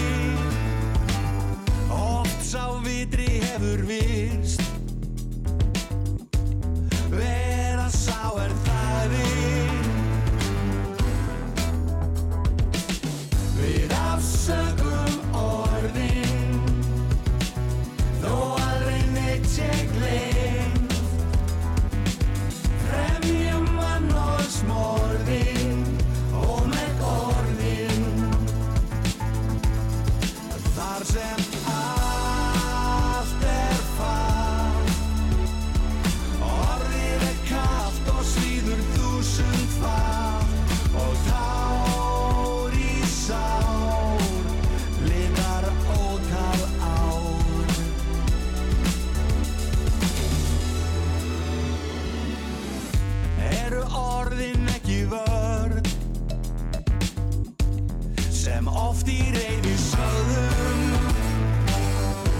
Oft sá vitri hefur við sem oft í reyði sögðum.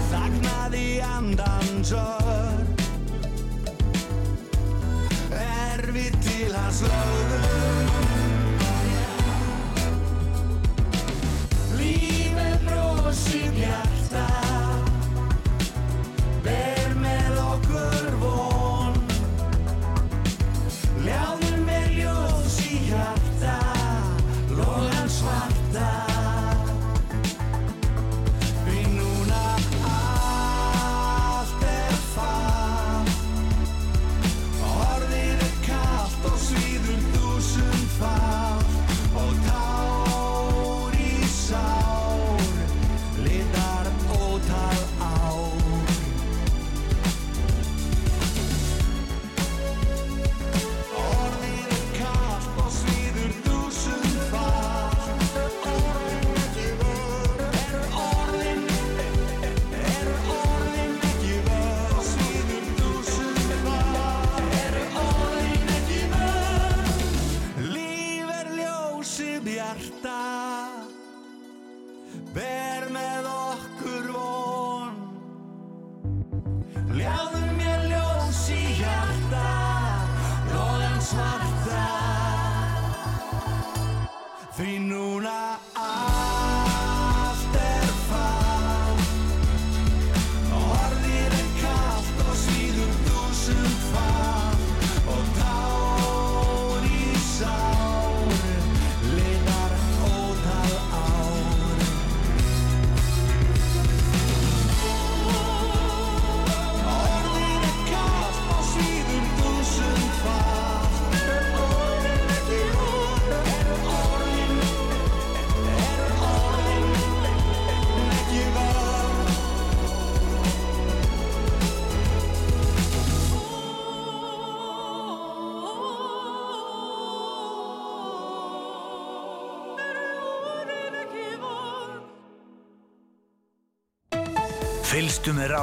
Þaknaði andan sör Erfið til hans lög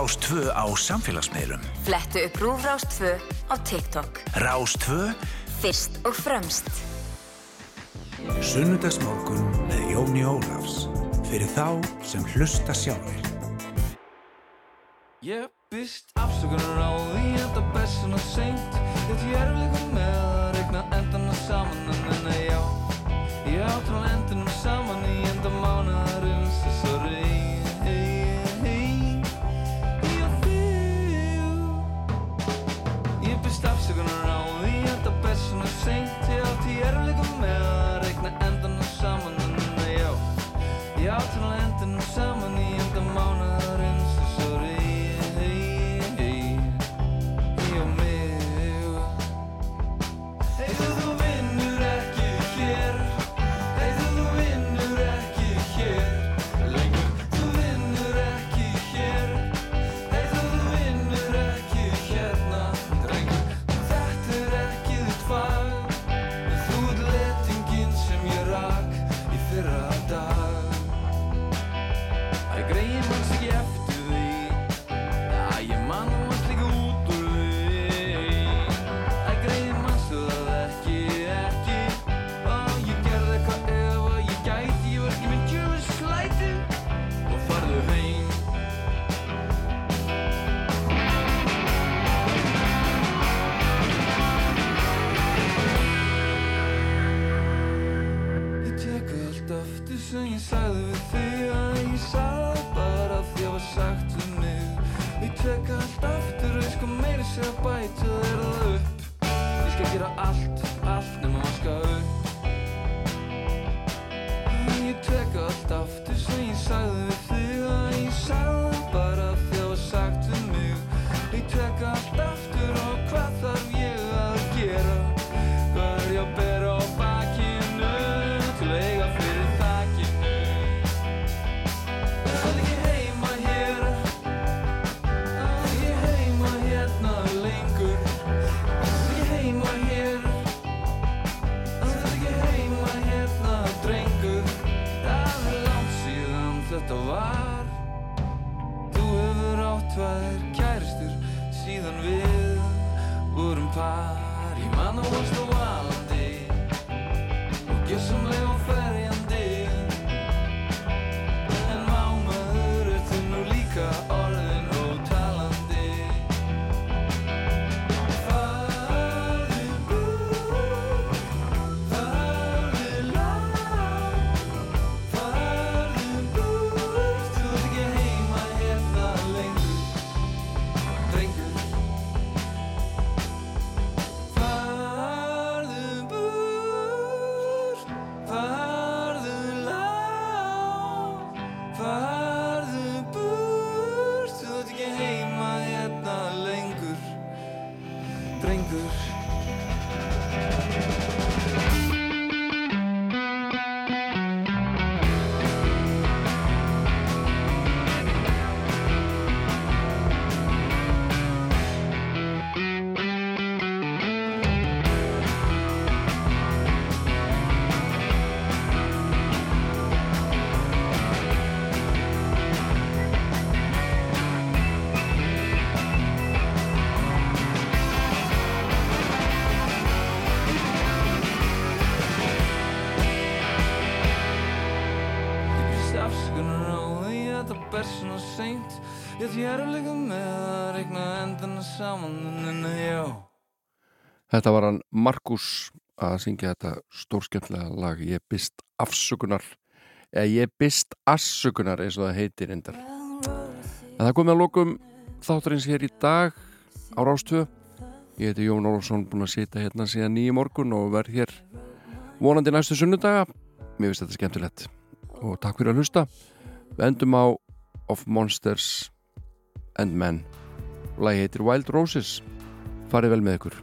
Rástvö á samfélagsmiðlum. Flettu upp Rúf Rástvö á TikTok. Rástvö. Fyrst og fremst. Sunnudagsmorgun með Jóni Ólafs. Fyrir þá sem hlusta sjálfur. Ég byrst afsökunar á því að það bessin að seint. Þetta ég er líka með að regna endana saman en en já. Ég átrá endunum saman. Seint Ég því er líka með að regna endana saman en já. Þetta var hann Markus að syngja þetta stórskemmtlega lag Ég bist afsökunar. Eða Ég bist afsökunar eins og það heitir endar En það komið að lokum þátturins hér í dag á Rástöðu Ég heiti Jón Ólafsson búin að sita hérna síðan nýju morgun og verð hér vonandi næstu sunnudaga. Mér finnst þetta skemmtilegt. Og takk fyrir að hlusta. Við endum á Of Monsters and Men Lagi heitir Wild Roses. Farið vel með ykkur